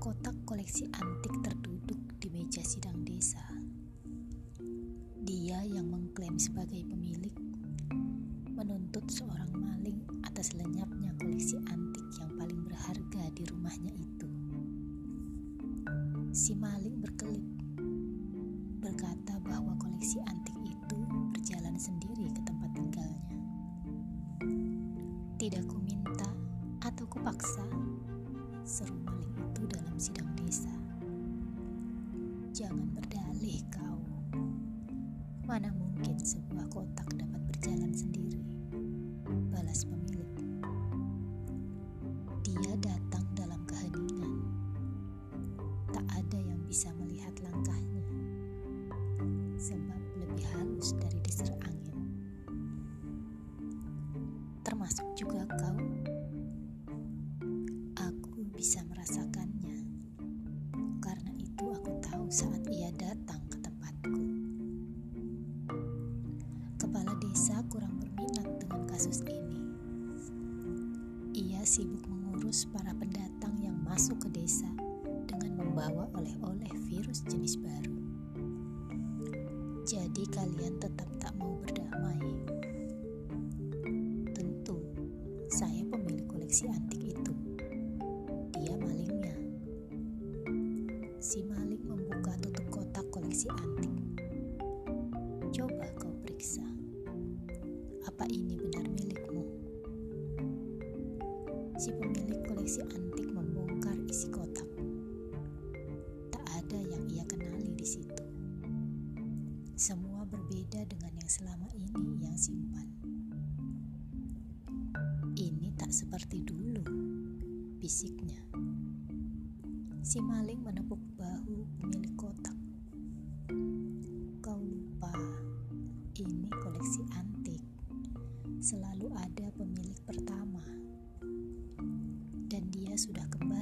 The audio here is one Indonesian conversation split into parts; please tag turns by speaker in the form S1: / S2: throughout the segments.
S1: kotak koleksi antik terduduk di meja sidang desa. Dia yang mengklaim sebagai pemilik menuntut seorang maling atas lenyapnya koleksi antik yang paling berharga di rumahnya itu. Si maling berkelit berkata bahwa koleksi antik itu berjalan sendiri ke tempat tinggalnya. Tidak ku minta atau kupaksa, seru maling itu dalam sidang desa. Jangan berdalih kau. Mana mungkin sebuah kotak dapat berjalan sendiri? Balas pemilik. Dia datang dalam keheningan. Tak ada yang bisa melihat langkahnya. Sebab lebih halus dari desir angin. Termasuk juga kau. Datang ke tempatku. Kepala desa kurang berminat dengan kasus ini. Ia sibuk mengurus para pendatang yang masuk ke desa dengan membawa oleh-oleh virus jenis baru. Jadi kalian tetap tak mau berdamai. Tentu, saya pemilik koleksi antik itu. Dia malingnya. Si Apa ini benar milikmu? Si pemilik koleksi antik membongkar isi kotak. Tak ada yang ia kenali di situ. Semua berbeda dengan yang selama ini yang simpan. Ini tak seperti dulu, bisiknya. Si maling menepuk bahu pemilik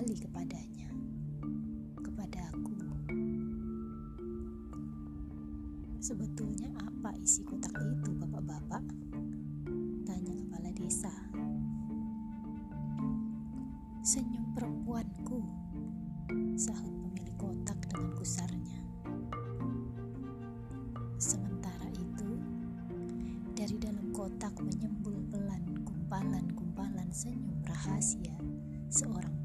S1: kembali kepadanya. Kepada aku. Sebetulnya apa isi kotak itu, bapak-bapak? Tanya kepala desa. Senyum perempuanku, sahut pemilik kotak dengan gusarnya. Sementara itu, dari dalam kotak menyembul pelan gumpalan-gumpalan senyum rahasia seorang